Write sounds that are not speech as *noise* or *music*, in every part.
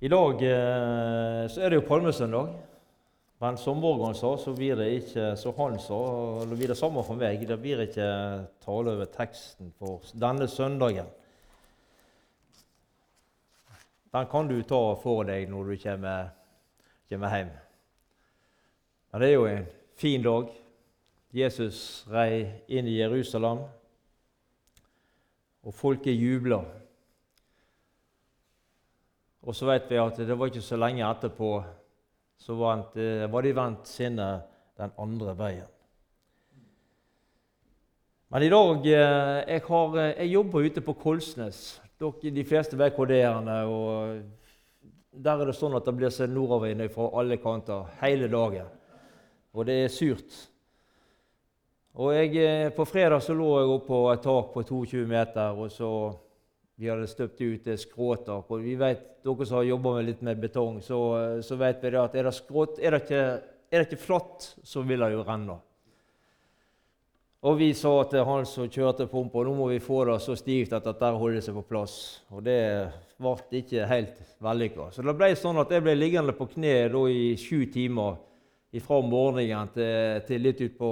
I dag eh, så er det jo palmesøndag. Men som Morgan sa, så blir det ikke som han sa, det blir det samme for meg. Det blir ikke tale over teksten for denne søndagen. Den kan du ta for deg når du kommer, kommer hjem. Men det er jo en fin dag. Jesus rei inn i Jerusalem, og folket jubla. Og så vet vi at det var ikke så lenge etterpå så var, de vendt sinnet den andre veien. Men i dag eh, Jeg, har, eh, jeg jobber ute på Kolsnes. Dere, de fleste vet hvor det er. og Der er det sånn at det blir sett nordover fra alle kanter hele dagen. Og det er surt. Og jeg, eh, På fredag så lå jeg oppe på et tak på 22 meter, og så vi hadde støpt ut skråtak. Og vi vet, dere som har jobba litt med betong, så, så, vet vi at er det skråt, er det ikke, er det ikke flatt, så vil det jo renne. Og vi sa til han som kjørte pumpa, nå må vi få det så stivt at dette holder seg på plass. Og det ble ikke helt vellykka. Så det ble sånn at jeg ble liggende på kne i sju timer fra morgenen til, til litt utpå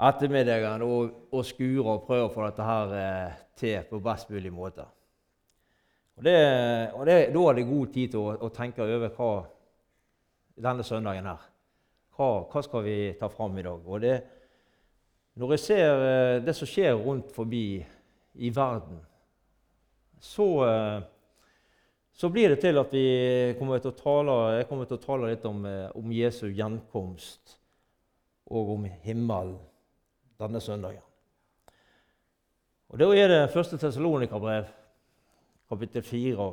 ettermiddagen og, og skure og prøve å få dette her eh, til på best mulig måte. Og, det, og det, Da er det god tid til å, å tenke over hva denne søndagen her. Hva, hva, skal vi ta fram i dag? Og det, når jeg ser eh, det som skjer rundt forbi i verden, så, eh, så blir det til at vi kommer til å tale, jeg kommer til å tale litt om, eh, om Jesu gjenkomst og om himmelen denne søndagen. Og Da er det første Tessalonika-brev, kapittel 4,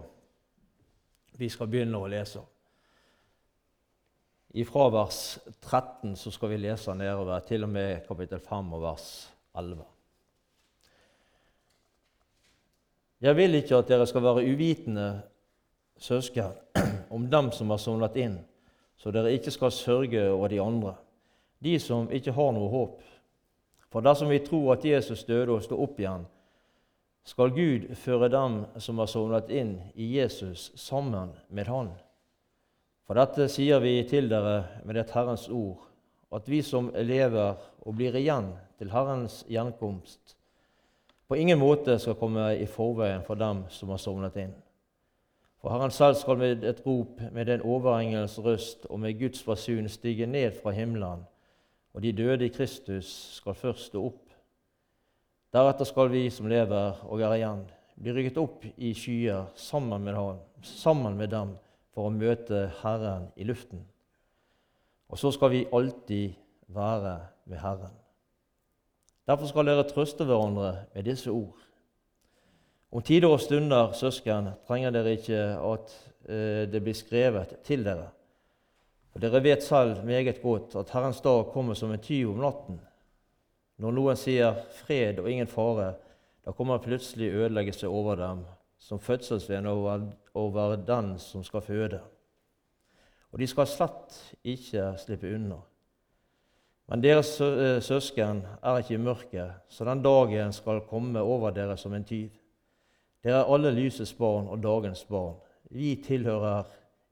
vi skal begynne å lese. Fra vers 13 så skal vi lese nedover til og med kapittel 5 og vers 11. Jeg vil ikke at dere skal være uvitende søsken *clears throat* om dem som har sovnet inn, så dere ikke skal sørge over de andre, de som ikke har noe håp. For dersom vi tror at Jesus døde og sto opp igjen, skal Gud føre dem som har sovnet inn i Jesus, sammen med Han. For dette sier vi til dere med et Herrens ord, at vi som lever og blir igjen til Herrens gjenkomst, på ingen måte skal komme i forveien for dem som har sovnet inn. For Herren selv skal med et rop, med en overengels røst og med Guds basun stige ned fra himmelen og de døde i Kristus skal først stå opp. Deretter skal vi som lever og er igjen, bli rykket opp i skyer sammen med, ham, sammen med dem for å møte Herren i luften. Og så skal vi alltid være med Herren. Derfor skal dere trøste hverandre med disse ord. Om tider og stunder, søsken, trenger dere ikke at eh, det blir skrevet til dere. Og Dere vet selv meget godt at Herrens dag kommer som en tyv om natten. Når noen sier 'fred og ingen fare', da kommer plutselig ødeleggelse over dem, som fødselsveien over, over den som skal føde. Og de skal slett ikke slippe unna. Men deres eh, søsken er ikke i mørket, så den dagen skal komme over dere som en tyv. Dere er alle lysets barn og dagens barn. Vi tilhører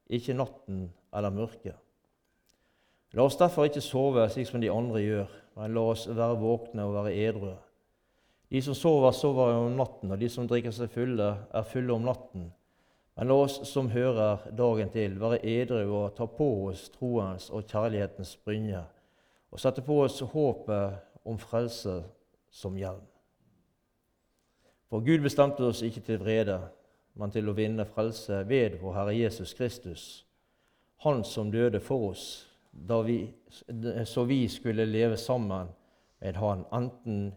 ikke natten eller mørket. La oss derfor ikke sove slik som de andre gjør, men la oss være våkne og være edru. De som sover, sover om natten, og de som drikker seg fulle, er fulle om natten. Men la oss som hører dagen til, være edru og ta på oss troens og kjærlighetens brynje, og sette på oss håpet om frelse som hjelm. For Gud bestemte oss ikke til vrede, men til å vinne frelse ved vår Herre Jesus Kristus, Han som døde for oss vi, så vi skulle leve sammen med Han, enten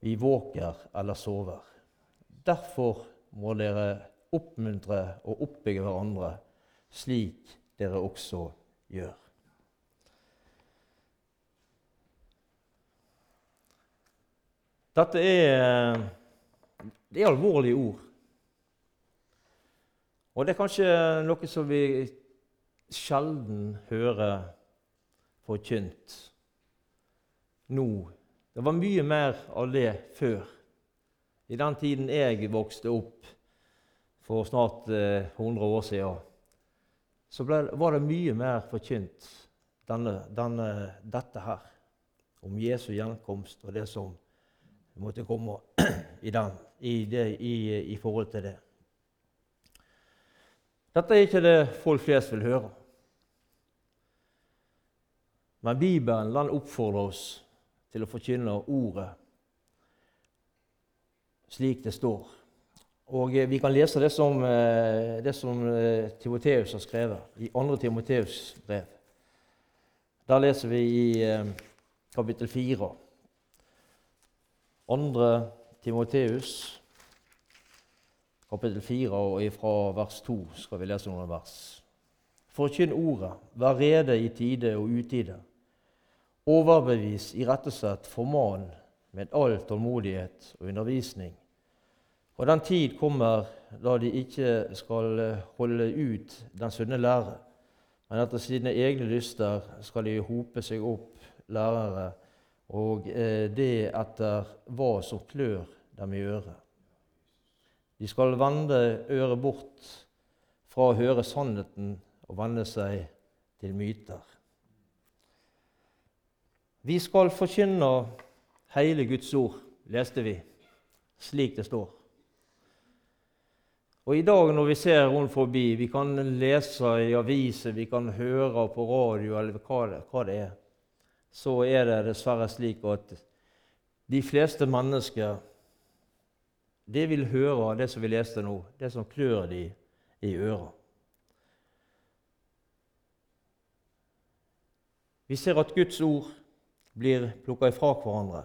vi våker eller sover. Derfor må dere oppmuntre og oppbygge hverandre, slik dere også gjør. Dette er, det er alvorlige ord. Og det er kanskje noe som vi sjelden hører forkynt nå. Det var mye mer av det før. I den tiden jeg vokste opp for snart eh, 100 år siden, så ble, var det mye mer forkynt denne, denne, dette her. Om Jesu gjenkomst og det som måtte komme *clears throat* i, den, i, det, i, i forhold til det. Dette er ikke det folk flest vil høre. Men Bibelen den oppfordrer oss til å forkynne ordet slik det står. Og eh, Vi kan lese det som, eh, som eh, Timoteus har skrevet i 2. Timoteus brev. Der leser vi i kapittel 4. 2. Timoteus, kapittel 4, og fra vers 2 skal vi lese noen vers. Forkynn ordet, vær rede i tide og utide. Overbevis, irettesett, forman med all tålmodighet og undervisning og den tid kommer da de ikke skal eh, holde ut den sunne lære, men etter sine egne lyster skal de hope seg opp lærere, og eh, det etter hva som klør dem i øret. De skal vende øret bort fra å høre sannheten og vende seg til myter. Vi skal forkynne hele Guds ord, leste vi, slik det står. Og i dag når vi ser rundt forbi, vi kan lese i aviser, vi kan høre på radio eller hva det, hva det er, så er det dessverre slik at de fleste mennesker det vil høre det som vi leste nå, det som klør de i øra. Vi ser at Guds ord blir plukka ifra hverandre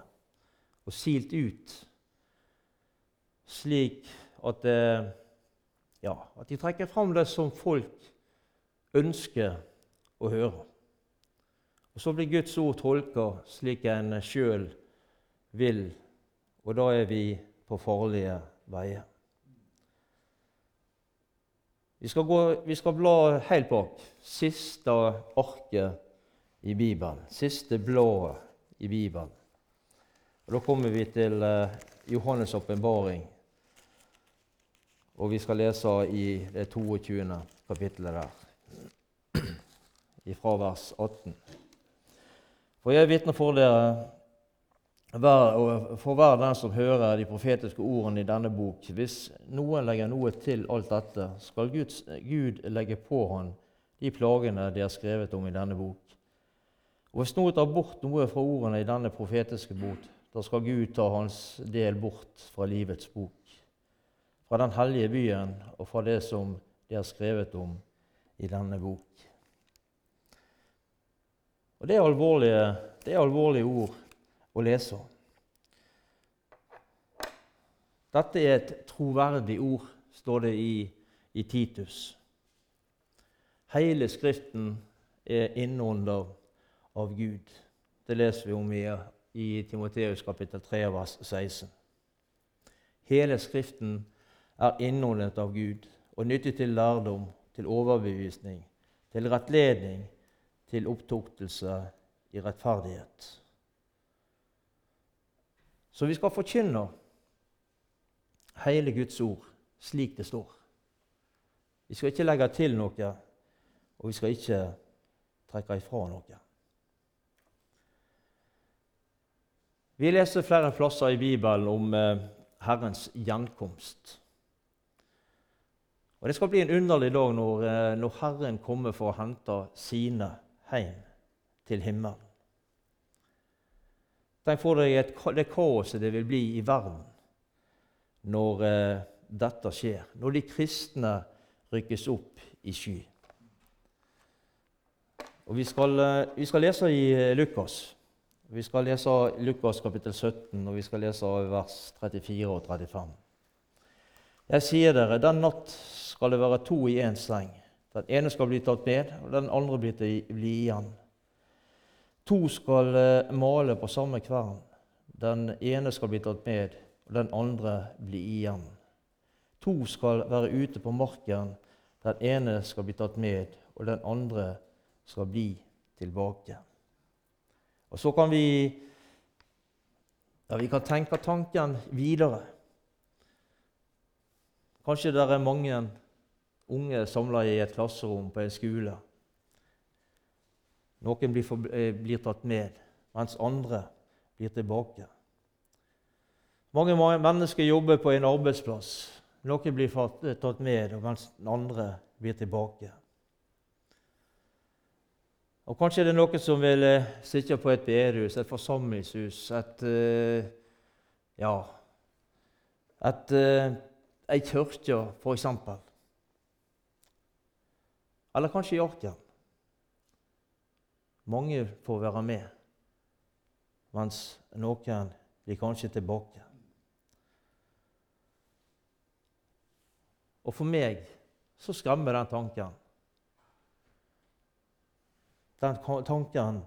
og silt ut, slik at ja, at de trekker fram det som folk ønsker å høre. Og Så blir Guds ord tolka slik en sjøl vil, og da er vi på farlige veier. Vi skal, gå, vi skal bla helt bak. Siste arket i Bibelen. Siste bladet i Bibelen. Og Da kommer vi til eh, Johannes' åpenbaring og vi skal lese i det 22. kapittelet der, fra vers 18. For jeg vitner for dere, for hver den som hører de profetiske ordene i denne bok, hvis noen legger noe til alt dette, skal Guds, Gud legge på han de plagene de har skrevet om i denne bok. Og hvis noen tar bort noe fra ordene i denne profetiske bot, da skal Gud ta hans del bort fra livets bok fra den hellige byen og fra det som de har skrevet om i denne bok. Og Det er alvorlige, det er alvorlige ord å lese. Dette er et troverdig ord, står det i, i Titus. Hele Skriften er innånda av Gud. Det leser vi om i, i Timoteus kapittel 3, vers 16. Hele Skriften er innholdet av Gud og nyttig til lærdom, til overbevisning, til rettledning, til opptuktelse i rettferdighet. Så vi skal forkynne hele Guds ord slik det står. Vi skal ikke legge til noe, og vi skal ikke trekke ifra noe. Vi leser flere plasser i Bibelen om eh, Herrens gjenkomst. Og Det skal bli en underlig dag når, eh, når Herren kommer for å hente sine hjem til himmelen. Tenk for deg et, det kaoset det vil bli i verden når eh, dette skjer. Når de kristne rykkes opp i sky. Og vi skal, eh, vi skal lese i Lukas. Vi skal lese Lukas kapittel 17, og vi skal lese vers 34 og 35. Jeg sier dere, den natt skal det være to i én seng. Den ene skal bli tatt med, og den andre blir bli igjen. To skal eh, male på samme kvern. Den ene skal bli tatt med, og den andre bli igjen. To skal være ute på marken. Den ene skal bli tatt med, og den andre skal bli tilbake. Og Så kan vi, ja, vi kan tenke tanken videre. Kanskje det er mange unge samla i et klasserom på en skole. Noen blir, for, eh, blir tatt med, mens andre blir tilbake. Mange mennesker jobber på en arbeidsplass. Noen blir tatt med, mens andre blir tilbake. Og Kanskje er det noen som vil eh, sitte på et bedehus, et forsamlingshus, et Ja et, Ei kirke, f.eks. Eller kanskje i Arken. Mange får være med, mens noen blir kanskje tilbake. Og for meg så skremmer den tanken. Den tanken,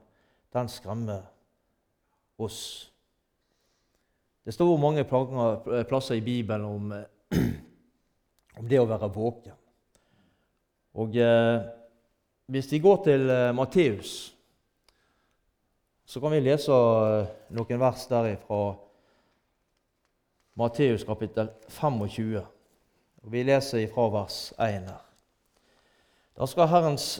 den skremmer oss. Det står mange plasser i Bibelen om, *clears throat* om det å være våken. Og eh, Hvis vi går til eh, Matteus, så kan vi lese eh, noen vers derifra Matteus kapittel 25. Og Vi leser ifra vers 1 her. Da skal Herrens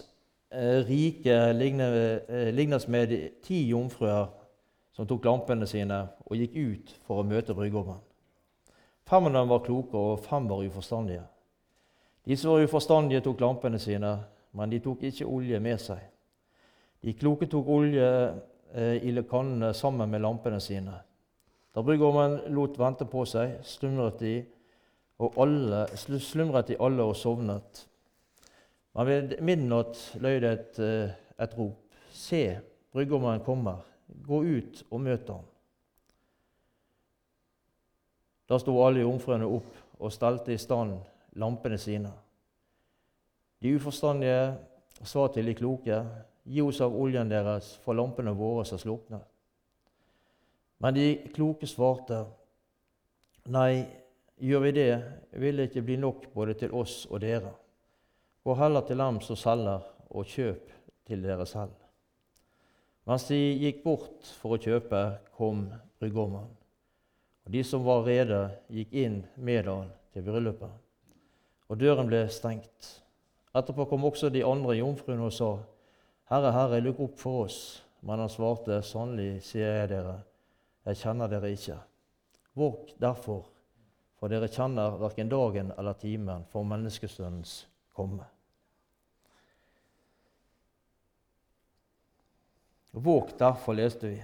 eh, rike eh, lignes med ti jomfruer som tok lampene sine og gikk ut for å møte brudgommen. Fem av dem var kloke, og fem var uforstandige. De som var uforstandige, tok lampene sine, men de tok ikke olje med seg. De kloke tok olje eh, i kannene sammen med lampene sine. Da brudgommen lot vente på seg, slumret de, alle, slumret de alle og sovnet. Men ved midnatt løy det et, eh, et rop. Se, brudgommen kommer. Gå ut og møt ham. Da sto alle jomfruene opp og stelte i stand lampene sine. De uforstandige sa til de kloke, gi oss av oljen deres, for lampene våre skal slukne. Men de kloke svarte, nei, gjør vi det, vil det ikke bli nok både til oss og dere. Gå heller til dem som selger, og kjøp til dere selv. Mens de gikk bort for å kjøpe, kom brudgommen. Og de som var rede, gikk inn med han til bryllupet og døren ble stengt. Etterpå kom også de andre jomfruene og sa, Herre, Herre, lukk opp for oss. Men han svarte, Sannelig sier jeg dere, jeg kjenner dere ikke. Våg derfor, for dere kjenner verken dagen eller timen for menneskesønnens komme. Våg derfor, leste vi,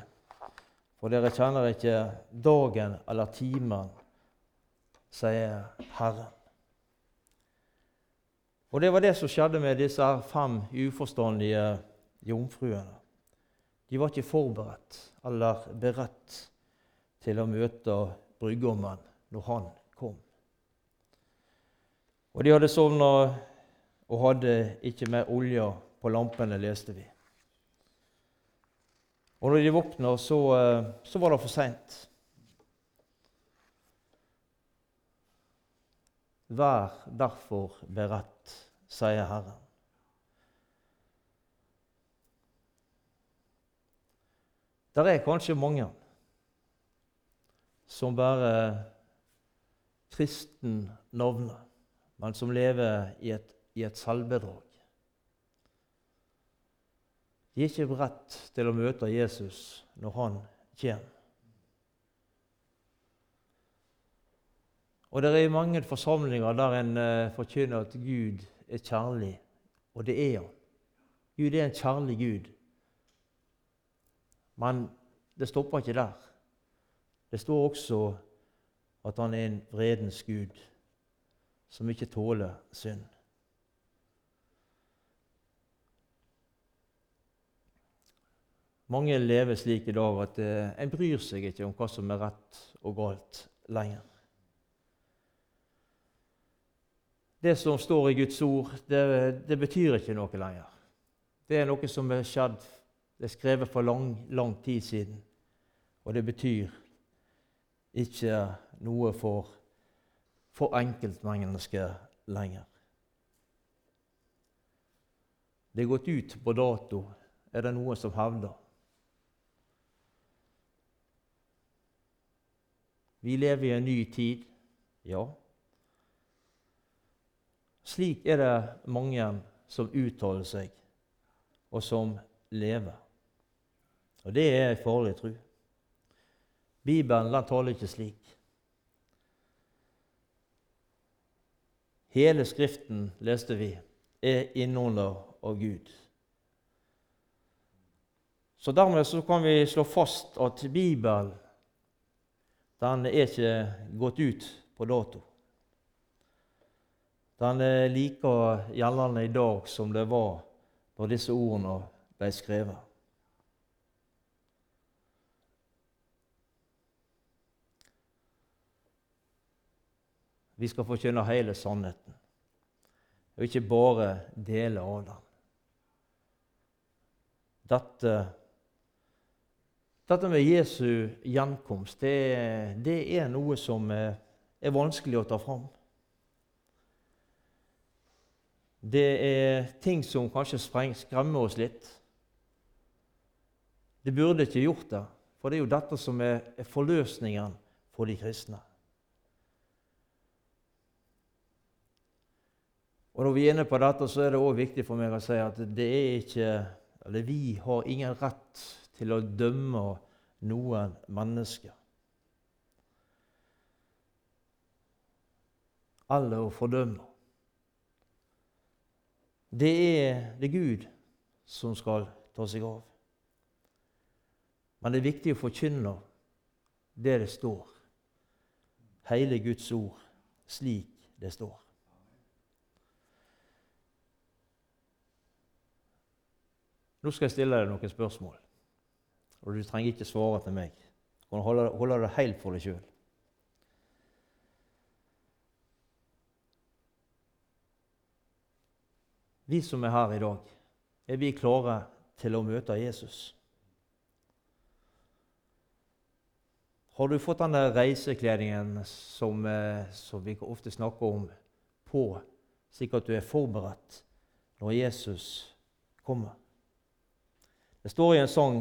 for dere kjenner ikke dagen eller timen, sier Herren. Og det var det som skjedde med disse fem uforstandige jomfruene. De var ikke forberedt eller beredt til å møte brudgommen når han kom. Og de hadde sovna og hadde ikke mer olje på lampene, leste vi. Og når de våkna, så, eh, så var det for seint. Vær derfor beredt, sier Herren. Det er kanskje mange som bærer kristen navnet, men som lever i et, i et selvbedrag. De er ikke beredt til å møte Jesus når han kommer. Og det er mange forsamlinger der en uh, forkynner at Gud er kjærlig, og det er han. Gud er en kjærlig Gud. Men det stopper ikke der. Det står også at han er en vredens Gud som ikke tåler synd. Mange lever slik i dag at uh, en bryr seg ikke om hva som er rett og galt lenger. det som står i Guds ord, det, det, betyr ikke noe lenger. Det er noe som er skjedd, det er skrevet for lang, lang tid siden. Og det betyr ikke noe for, for enkeltmennesker lenger. Det er gått ut på dato, er det noen som hevder. Vi lever i en ny tid, ja. Slik er det mange som uttaler seg, og som lever. Og det er en farlig tro. Bibelen den taler ikke slik. Hele Skriften, leste vi, er innunder av Gud. Så Dermed så kan vi slå fast at Bibelen den er ikke gått ut på dato. Den er like gjeldende i dag som det var når disse ordene ble skrevet. Vi skal forkynne hele sannheten, og ikke bare deler av den. Dette, dette med Jesu gjenkomst, det, det, er noe som er vanskelig å ta fram. Det er ting som kanskje skremmer oss litt. Det burde ikke gjort det, for det er jo dette som er forløsningen for de kristne. Og Når vi er inne på dette, så er det òg viktig for meg å si at det er ikke, eller vi har ingen rett til å dømme noen mennesker. Eller å fordømme. Det er det Gud som skal ta seg av. Men det er viktig å forkynne det det står. Hele Guds ord slik det står. Nå skal jeg stille deg noen spørsmål, og du trenger ikke svare til meg. Du kan holde, holde det helt for deg sjøl. Vi som er her i dag, er vi klare til å møte Jesus? Har du fått den der reisekledningen som, eh, som vi ofte snakker om, på, slik at du er forberedt når Jesus kommer? Det står i en sang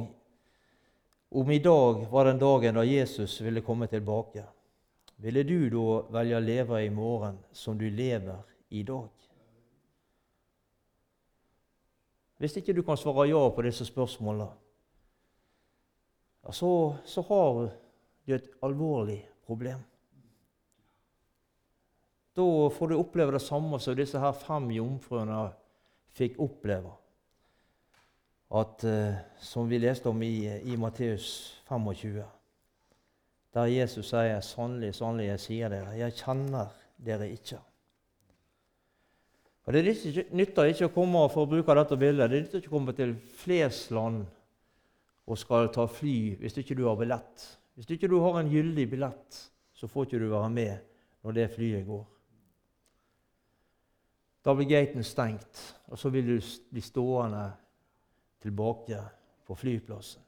om i dag var den dagen da Jesus ville komme tilbake. Ville du da velge å leve i morgen som du lever i dag? Hvis ikke du kan svare ja på disse spørsmålene, så, så har du et alvorlig problem. Da får du oppleve det samme som disse her fem jomfruene fikk oppleve at, uh, som vi leste om i, i Matteus 25, der Jesus sier 'Sannelig, sannelig, jeg sier dere, jeg kjenner dere ikke'. Og Det nytter ikke å komme for å bruke dette bildet, det nytter ikke å komme til Flesland og skal ta fly hvis ikke du har billett. Hvis ikke du har en gyldig billett, så får ikke du være med når det flyet går. Da blir gaten stengt, og så vil du bli stående tilbake på flyplassen.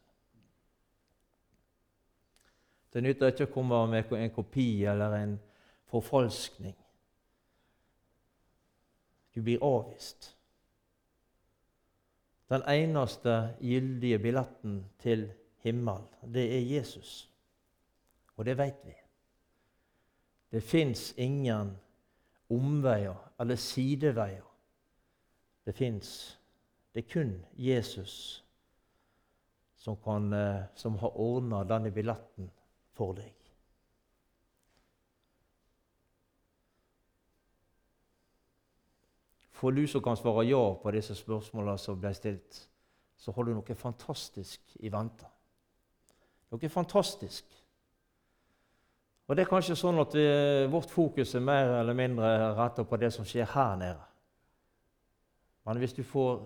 Det nytter ikke å komme med en kopi eller en forfalskning. Du blir avvist. Den eneste gyldige billetten til himmel, det er Jesus. Og det vet vi. Det fins ingen omveier eller sideveier. Det fins det er kun Jesus som, kan, eh, som har ordna denne billetten for deg. For du som kan svare ja på disse spørsmålene som ble stilt, så har du noe fantastisk i vente. Noe fantastisk. Og Det er kanskje sånn at vi, vårt fokus er mer eller mindre retta på det som skjer her nede. Men hvis du får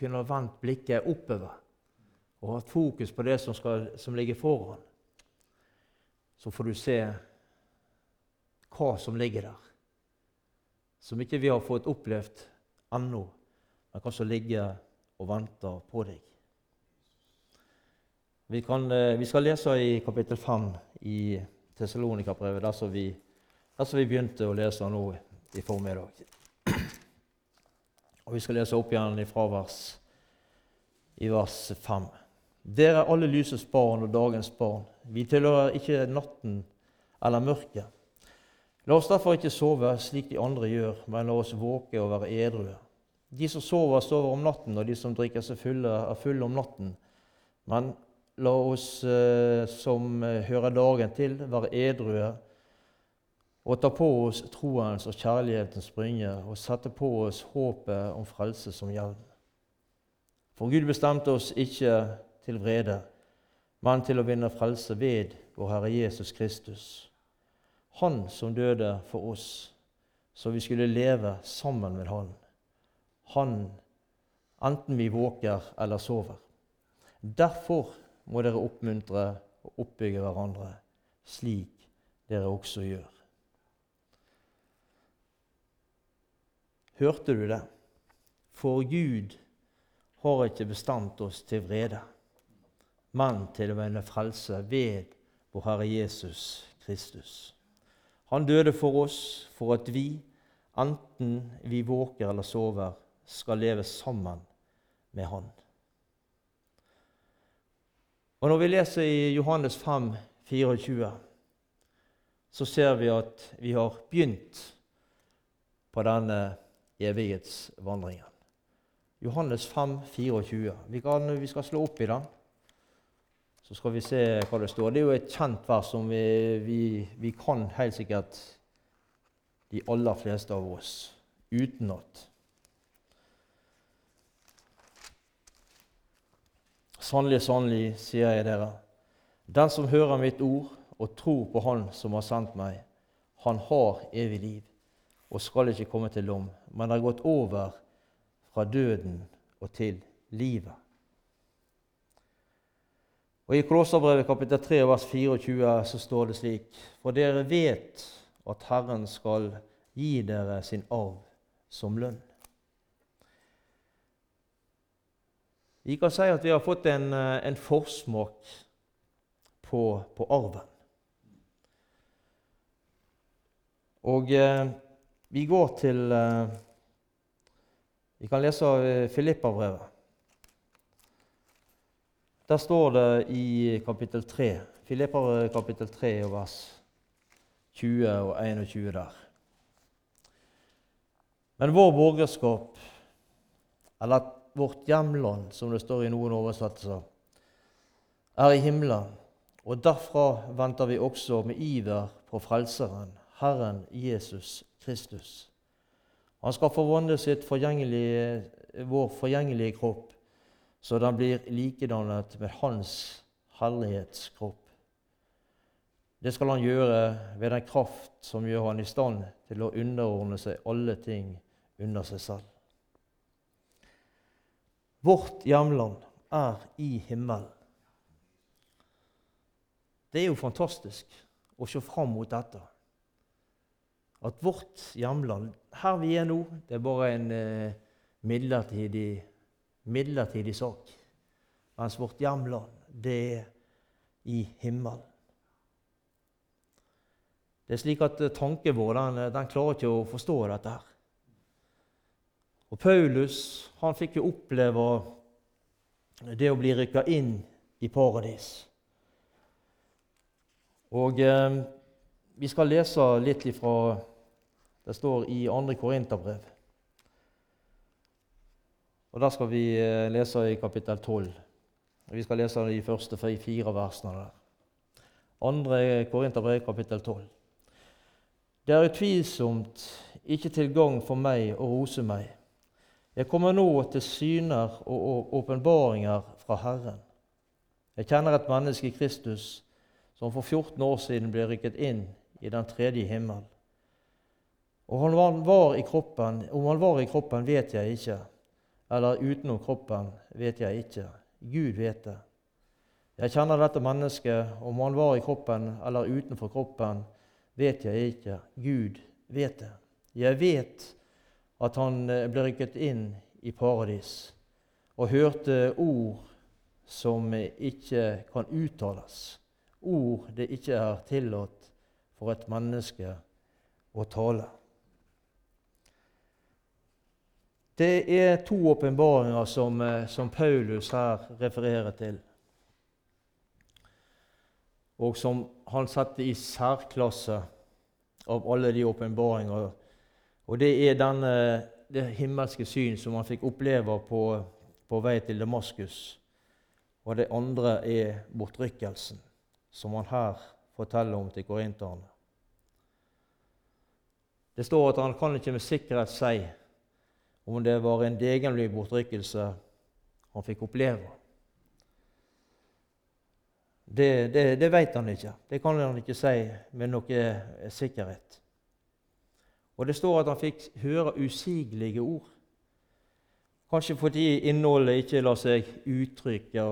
kunne vendt blikket oppover og hatt fokus på det som, skal, som ligger foran, så får du se hva som ligger der, som ikke vi har fått opplevd ennå, men hva som ligger og venter på deg. Vi, kan, eh, vi skal lese i kapittel 5 i Tessalonika-brevet, der, som vi begynte å lese nå i formiddag. Og Vi skal lese opp igjen fra vers, i vers 5. Dere er alle lysets barn og dagens barn. Vi tilhører ikke natten eller mørket. La oss derfor ikke sove slik de andre gjør, men la oss våke og være edrue. De som sover, sover om natten, og de som drikker seg fulle, er fulle om natten. Men la oss eh, som hører dagen til, være edrue og ta på oss troens og kjærlighetens brynje og sette på oss håpet om frelse som hjelm. For Gud bestemte oss ikke til vrede, men til å vinne frelse ved vår Herre Jesus Kristus. Han som døde for oss, så vi skulle leve sammen med Han. Han, enten vi våker eller sover. Derfor må dere oppmuntre og oppbygge hverandre, slik dere også gjør. Hørte du det? For Gud har ikke bestandt oss til vrede, men til å vende frelse ved vår Herre Jesus Kristus. Han døde for oss for at vi, enten vi våker eller sover, skal leve sammen med Han. Og Når vi leser i Johannes 5, 24, så ser vi at vi har begynt på denne evighetsvandringen. Johannes 5, 24. Vi, kan, vi skal slå opp i den, så skal vi se hva det står. Det er jo et kjent vers som vi, vi, vi kan helt sikkert de aller fleste av oss utenat. Sannelig, sannelig, sier jeg dere, den som hører mitt ord og tror på Han som har sendt meg, han har evig liv og skal ikke komme til lom, men har gått over fra døden og til livet. Og I Kolosserbrevet kapittel 3 vers 24 så står det slik.: For dere vet at Herren skal gi dere sin arv som lønn. Vi kan si at vi har fått en, en forsmak på, på arven. Og eh, vi går til eh, Vi kan lese av eh, Filippa-brevet. Der står det i kapittel 3, Filippa kapittel 3 og vers 20 og 21 der. Men vår borgerskap, eller vårt hjemland, som det står i noen oversettelser, er i himmelen, og derfra venter vi også med iver på Frelseren, Herren Jesus Kristus. Han skal forvandle forgjengelige, vår forgjengelige kropp, så den blir likedannet med Hans herlighetskropp. Det skal han gjøre ved den kraft som gjør han i stand til å underordne seg alle ting under seg selv. Vårt hjemland er i himmelen. Det er jo fantastisk å se fram mot dette at vårt hjemland, her vi er nå, det er bare en eh, midlertidig, midlertidig sak. Mens vårt hjemland, det er i himmelen. Det er slik at eh, tanken vår den, den, klarer ikke å forstå dette. her. Og Paulus han fikk jo oppleve det å bli rykka inn i paradis. Og eh, vi skal lese litt ifra det står i 2. Korinterbrev. Og Der skal vi eh, lese i kapittel 12. Vi skal lese de første fire versene der. 2. Korinterbrev, kapittel 12. Det er utvilsomt ikke til gagn for meg å rose meg. Jeg kommer nå til syner og åpenbaringer fra Herren. Jeg kjenner et menneske i Kristus som for 14 år siden ble rykket inn i den tredje himmel. Og han var i kroppen, om han var i kroppen, vet jeg ikke. Eller utenom kroppen vet jeg ikke. Gud vet det. Jeg kjenner dette mennesket. Om han var i kroppen eller utenfor kroppen, vet jeg ikke. Gud vet det. Jeg vet at han eh, ble rykket inn i paradis og hørte ord som ikke kan uttales. Ord det ikke er tillatt for et menneske å tale. Det er to åpenbaringer som, eh, som, Paulus her refererer til, og som han setter i særklasse av alle de åpenbaringer. Og det er denne, det himmelske syn som han fikk oppleve på, på vei til Damaskus. Og det andre er bortrykkelsen, som han her forteller om til korinterne. Det står at han kan ikke med sikkerhet si om det var en degenlig bortrykkelse han fikk oppleve. Det, det, det vet han ikke. Det kan han ikke si med noe sikkerhet. Og det står at han fikk høre usigelige ord. Kanskje fordi innholdet ikke lar seg uttrykke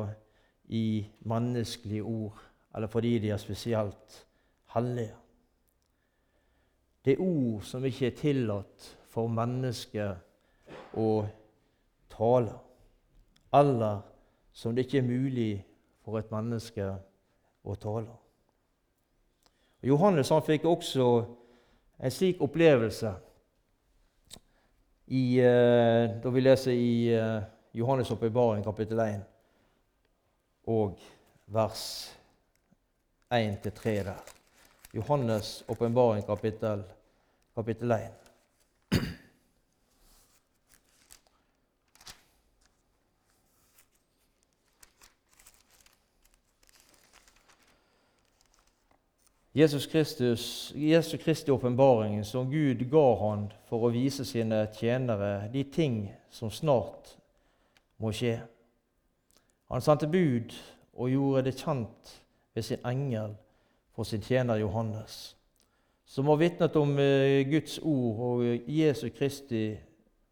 i menneskelige ord, eller fordi de er spesielt hellige. Det er ord som ikke er tillatt for mennesket å tale, eller som det ikke er mulig for et menneske å tale. Og Johannes han fikk også en slik opplevelse i, eh, da vi leser i eh, Johannes' oppbevaring, kapittel 1, og vers 1-3 der. Johannes' åpenbaring, kapittel kapittel 1. Jesus Kristus, Jesu Kristi åpenbaring som Gud ga han for å vise sine tjenere de ting som snart må skje. Han sendte bud og gjorde det kjent ved sin engel for sin tjener Johannes som har vitnet om eh, Guds ord og Jesu Kristi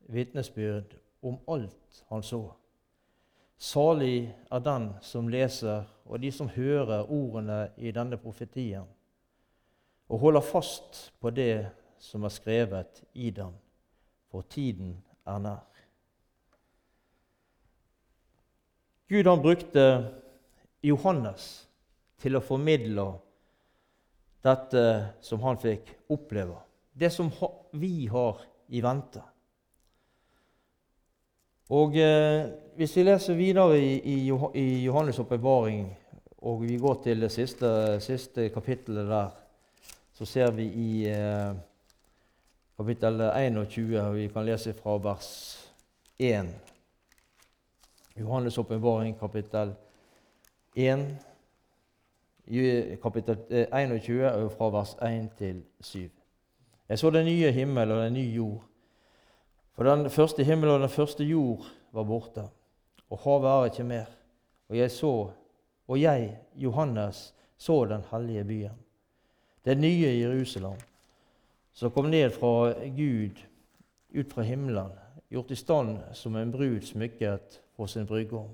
vitnesbyrd om alt han så. Salig er den som leser, og de som hører ordene i denne profetien, og holder fast på det som er skrevet i dem, for tiden er nær. Gud han brukte Johannes til å formidle dette som han fikk oppleve. Det som vi har i vente. Og eh, Hvis vi leser videre i, i, Johannes' åpenbaring, og vi går til det siste, siste, kapittelet der, så ser vi i eh, kapittel 21, og vi kan lese fra vers 1. Johannes' åpenbaring, kapittel 1 kapittel 21, og fra vers 1 til 7. Jeg så den nye himmel og den nye jord. For den første himmel og den første jord var borte, og havet er ikke mer. Og jeg så, og jeg, Johannes, så den hellige byen, det nye Jerusalem, som kom ned fra Gud, ut fra himmelen, gjort i stand som en brud smykket på sin brudgom.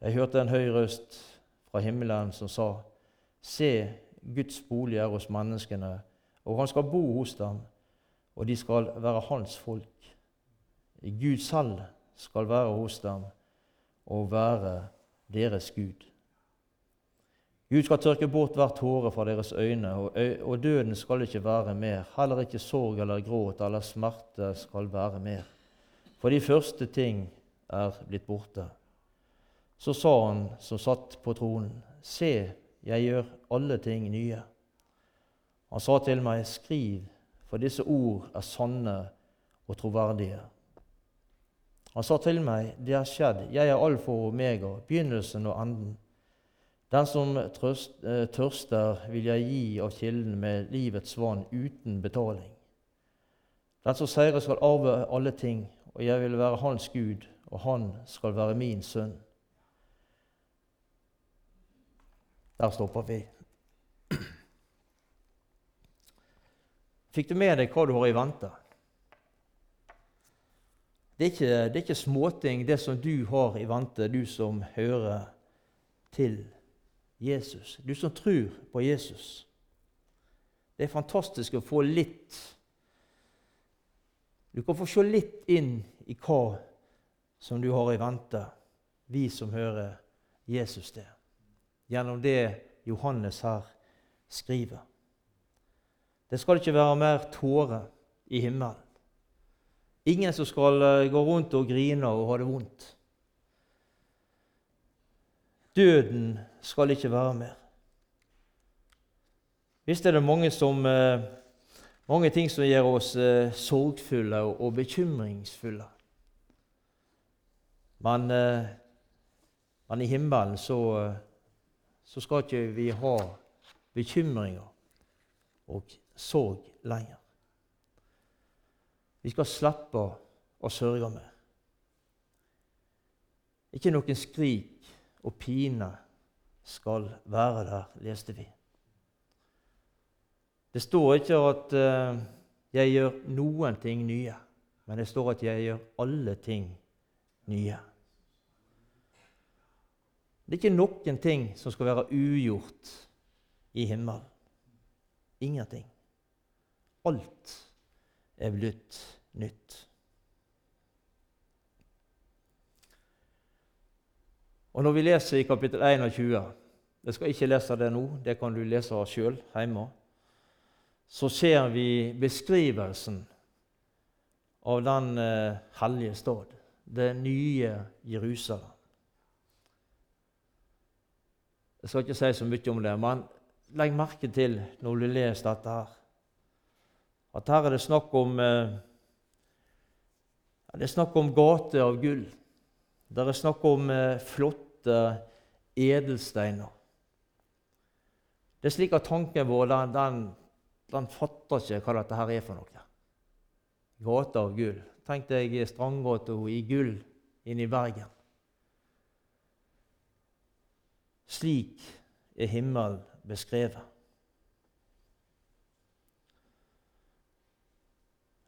Jeg hørte en høy røst fra himmelen som sa:" Se, Guds bolig er hos menneskene, og han skal bo hos dem, og de skal være hans folk. Gud selv skal være hos dem og være deres Gud. Gud skal tørke bort hver tåre fra deres øyne, og døden skal ikke være mer. Heller ikke sorg eller gråt eller smerte skal være mer. For de første ting er blitt borte. Så sa han som satt på tronen, se, jeg gjør alle ting nye. Han sa til meg, skriv, for disse ord er sanne og troverdige. Han sa til meg, det er skjedd, jeg er alfa og omega, begynnelsen og enden. Den som eh, tørster, vil jeg gi av kilden med livets vann uten betaling. Den som seirer, skal arve alle ting, og jeg vil være hans Gud, og han skal være min sønn. Der stopper vi. Fikk du med deg hva du har i vente? Det er, ikke, det er ikke småting, det som du har i vente, du som hører til Jesus. Du som tror på Jesus. Det er fantastisk å få litt Du kan få se litt inn i hva som du har i vente, vi som hører Jesus det gjennom det Johannes her skriver. Det skal ikke være mer tårer i himmelen. Ingen som skal eh, gå rundt og grine og ha det vondt. Døden skal ikke være mer. Visst er det mange som, eh, Mange ting som gjør oss eh, sorgfulle og, bekymringsfulle. Men, eh, men i himmelen så, så skal ikke vi ha bekymringer og sorg lenger. Vi skal slippe å sørge mer. Ikke noen skrik og pine skal være der, leste vi. Det står ikke at uh, jeg gjør noen ting nye, men det står at jeg gjør alle ting nye. Det er ikke noen ting som skal være ugjort i himmelen. Ingenting. Alt er blitt nytt. Og Når vi leser i kapittel 21 Jeg skal ikke lese det nå, det kan du lese sjøl hjemme. Så ser vi beskrivelsen av den eh, hellige stad, det nye Jerusalem. Jeg skal ikke si så mye om det, men legg merke til når du leser dette her, at her er det snakk om eh, Det er snakk om gater av gull. Det er snakk om eh, flott flotte edelsteiner. Det er slik at tanken vår den, den, den fatter ikke hva dette her er for noe. Gate av gull. Tenk deg Strandgata i gull inne i Bergen. Slik er himmelen beskrevet.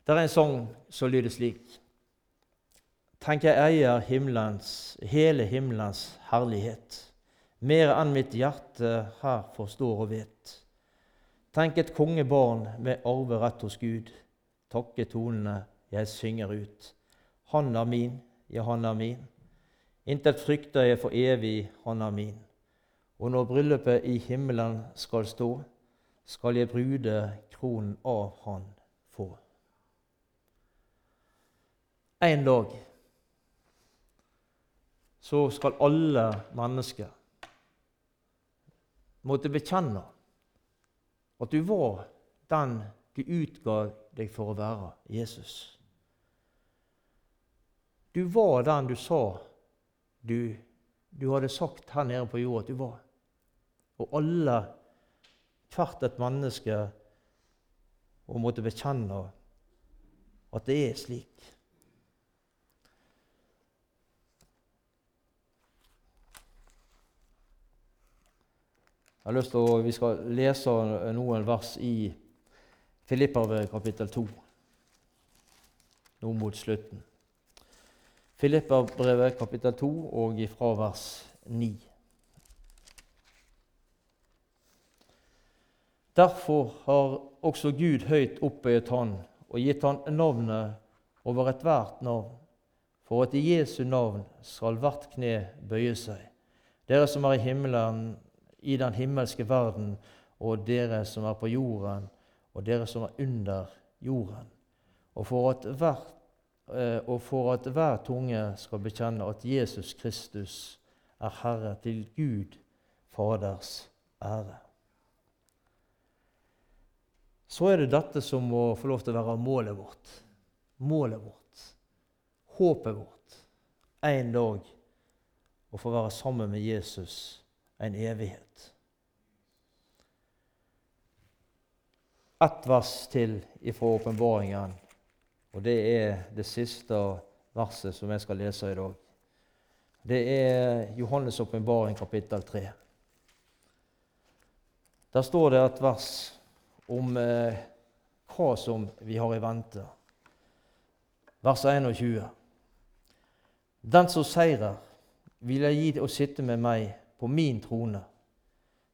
Det er en sang som lyder slik Tenk, jeg eier himmelens, hele himmelens herlighet, mer enn mitt hjerte her forstår og vet. Tenk et kongebarn med arverett hos Gud, takke tonene jeg synger ut. Han er min, ja, han er min. Intet frykter jeg for evig, han er min. Og når bryllupet i himmelen skal stå, skal jeg brude kronen av han få. En dag så skal alle mennesker måtte bekjenne at du var den du utga deg for å være, Jesus. Du var den du sa du, du hadde sagt her nede på jorda at du var. Og alle, hvert et menneske, og måtte bekjenne at det er slik. Jeg har lyst til å, Vi skal lese noen vers i Filipperbrevet kapittel 2, nå mot slutten. Filipperbrevet kapittel 2 og ifra vers 9. Derfor har også Gud høyt oppøyet Han og gitt Han navnet over ethvert navn, for at i Jesu navn skal hvert kne bøye seg, dere som er i himmelen i den himmelske verden, og dere som er på jorden, og dere som er under jorden. Og for at hver, eh, og for at hver tunge skal bekjenne at Jesus Kristus er Herre til Gud Faders ære. Så er det dette som må få lov til å være målet vårt. Målet vårt. Håpet vårt. En dag å få være sammen med Jesus en evighet. Ett vers til ifra åpenbaringen, og det er det siste verset som jeg skal lese i dag. Det er Johannes' åpenbaring, kapittel 3. Der står det et vers om eh, hva som vi har i vente. Vers 21. Den som seirer, vil jeg gi å sitte med meg på min trone,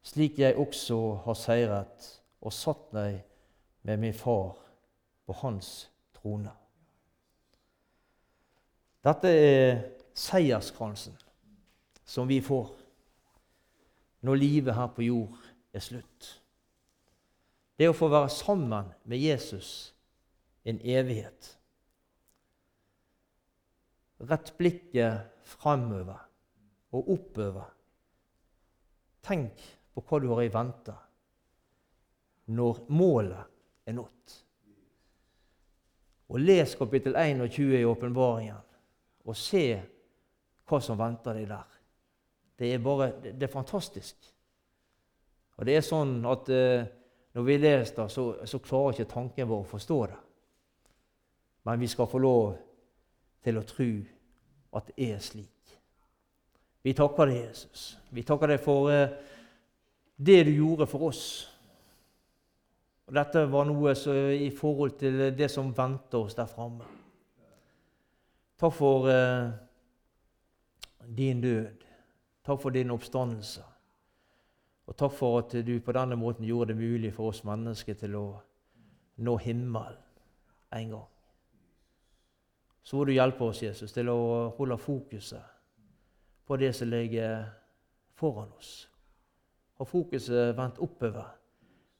slik jeg også har seiret og satt meg med min far på hans trone. Dette er seierskransen som vi får når livet her på jord er slutt. Det å få være sammen med Jesus en evighet. Rett blikket fremover og oppover Tenk på hva du har i vente når målet er nådd. Og les kapittel 21 i åpenbaringen, og se hva som venter deg der. Det er bare det, er fantastisk. Og det er sånn at eh, når vi leser det, så, så klarer ikke tanken vår å forstå det. Men vi skal få lov til å tro at det er slik. Vi takker deg, Jesus. Vi takker deg for eh, det du gjorde for oss. Og Dette var noe i forhold til det som venter oss der framme. Takk for eh, din død. Takk for din oppstandelse. Og takk for at du på denne måten gjorde det mulig for oss mennesker til å nå himmelen en gang. Så må du hjelpe oss, Jesus, til å holde fokuset på det som ligger foran oss. Og fokuset vendt oppover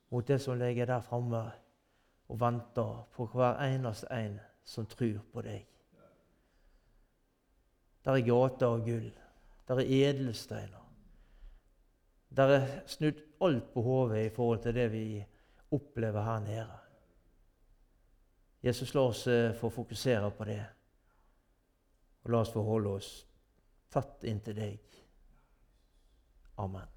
mot det som ligger der framme og venter på hver eneste en som tror på deg. Der er gater av gull. Der er edelsteiner. Der er snudd alt på hodet i forhold til det vi opplever her nede. Jesus, la oss eh, få fokusere på det, og la oss få holde oss tatt inntil deg. Amen.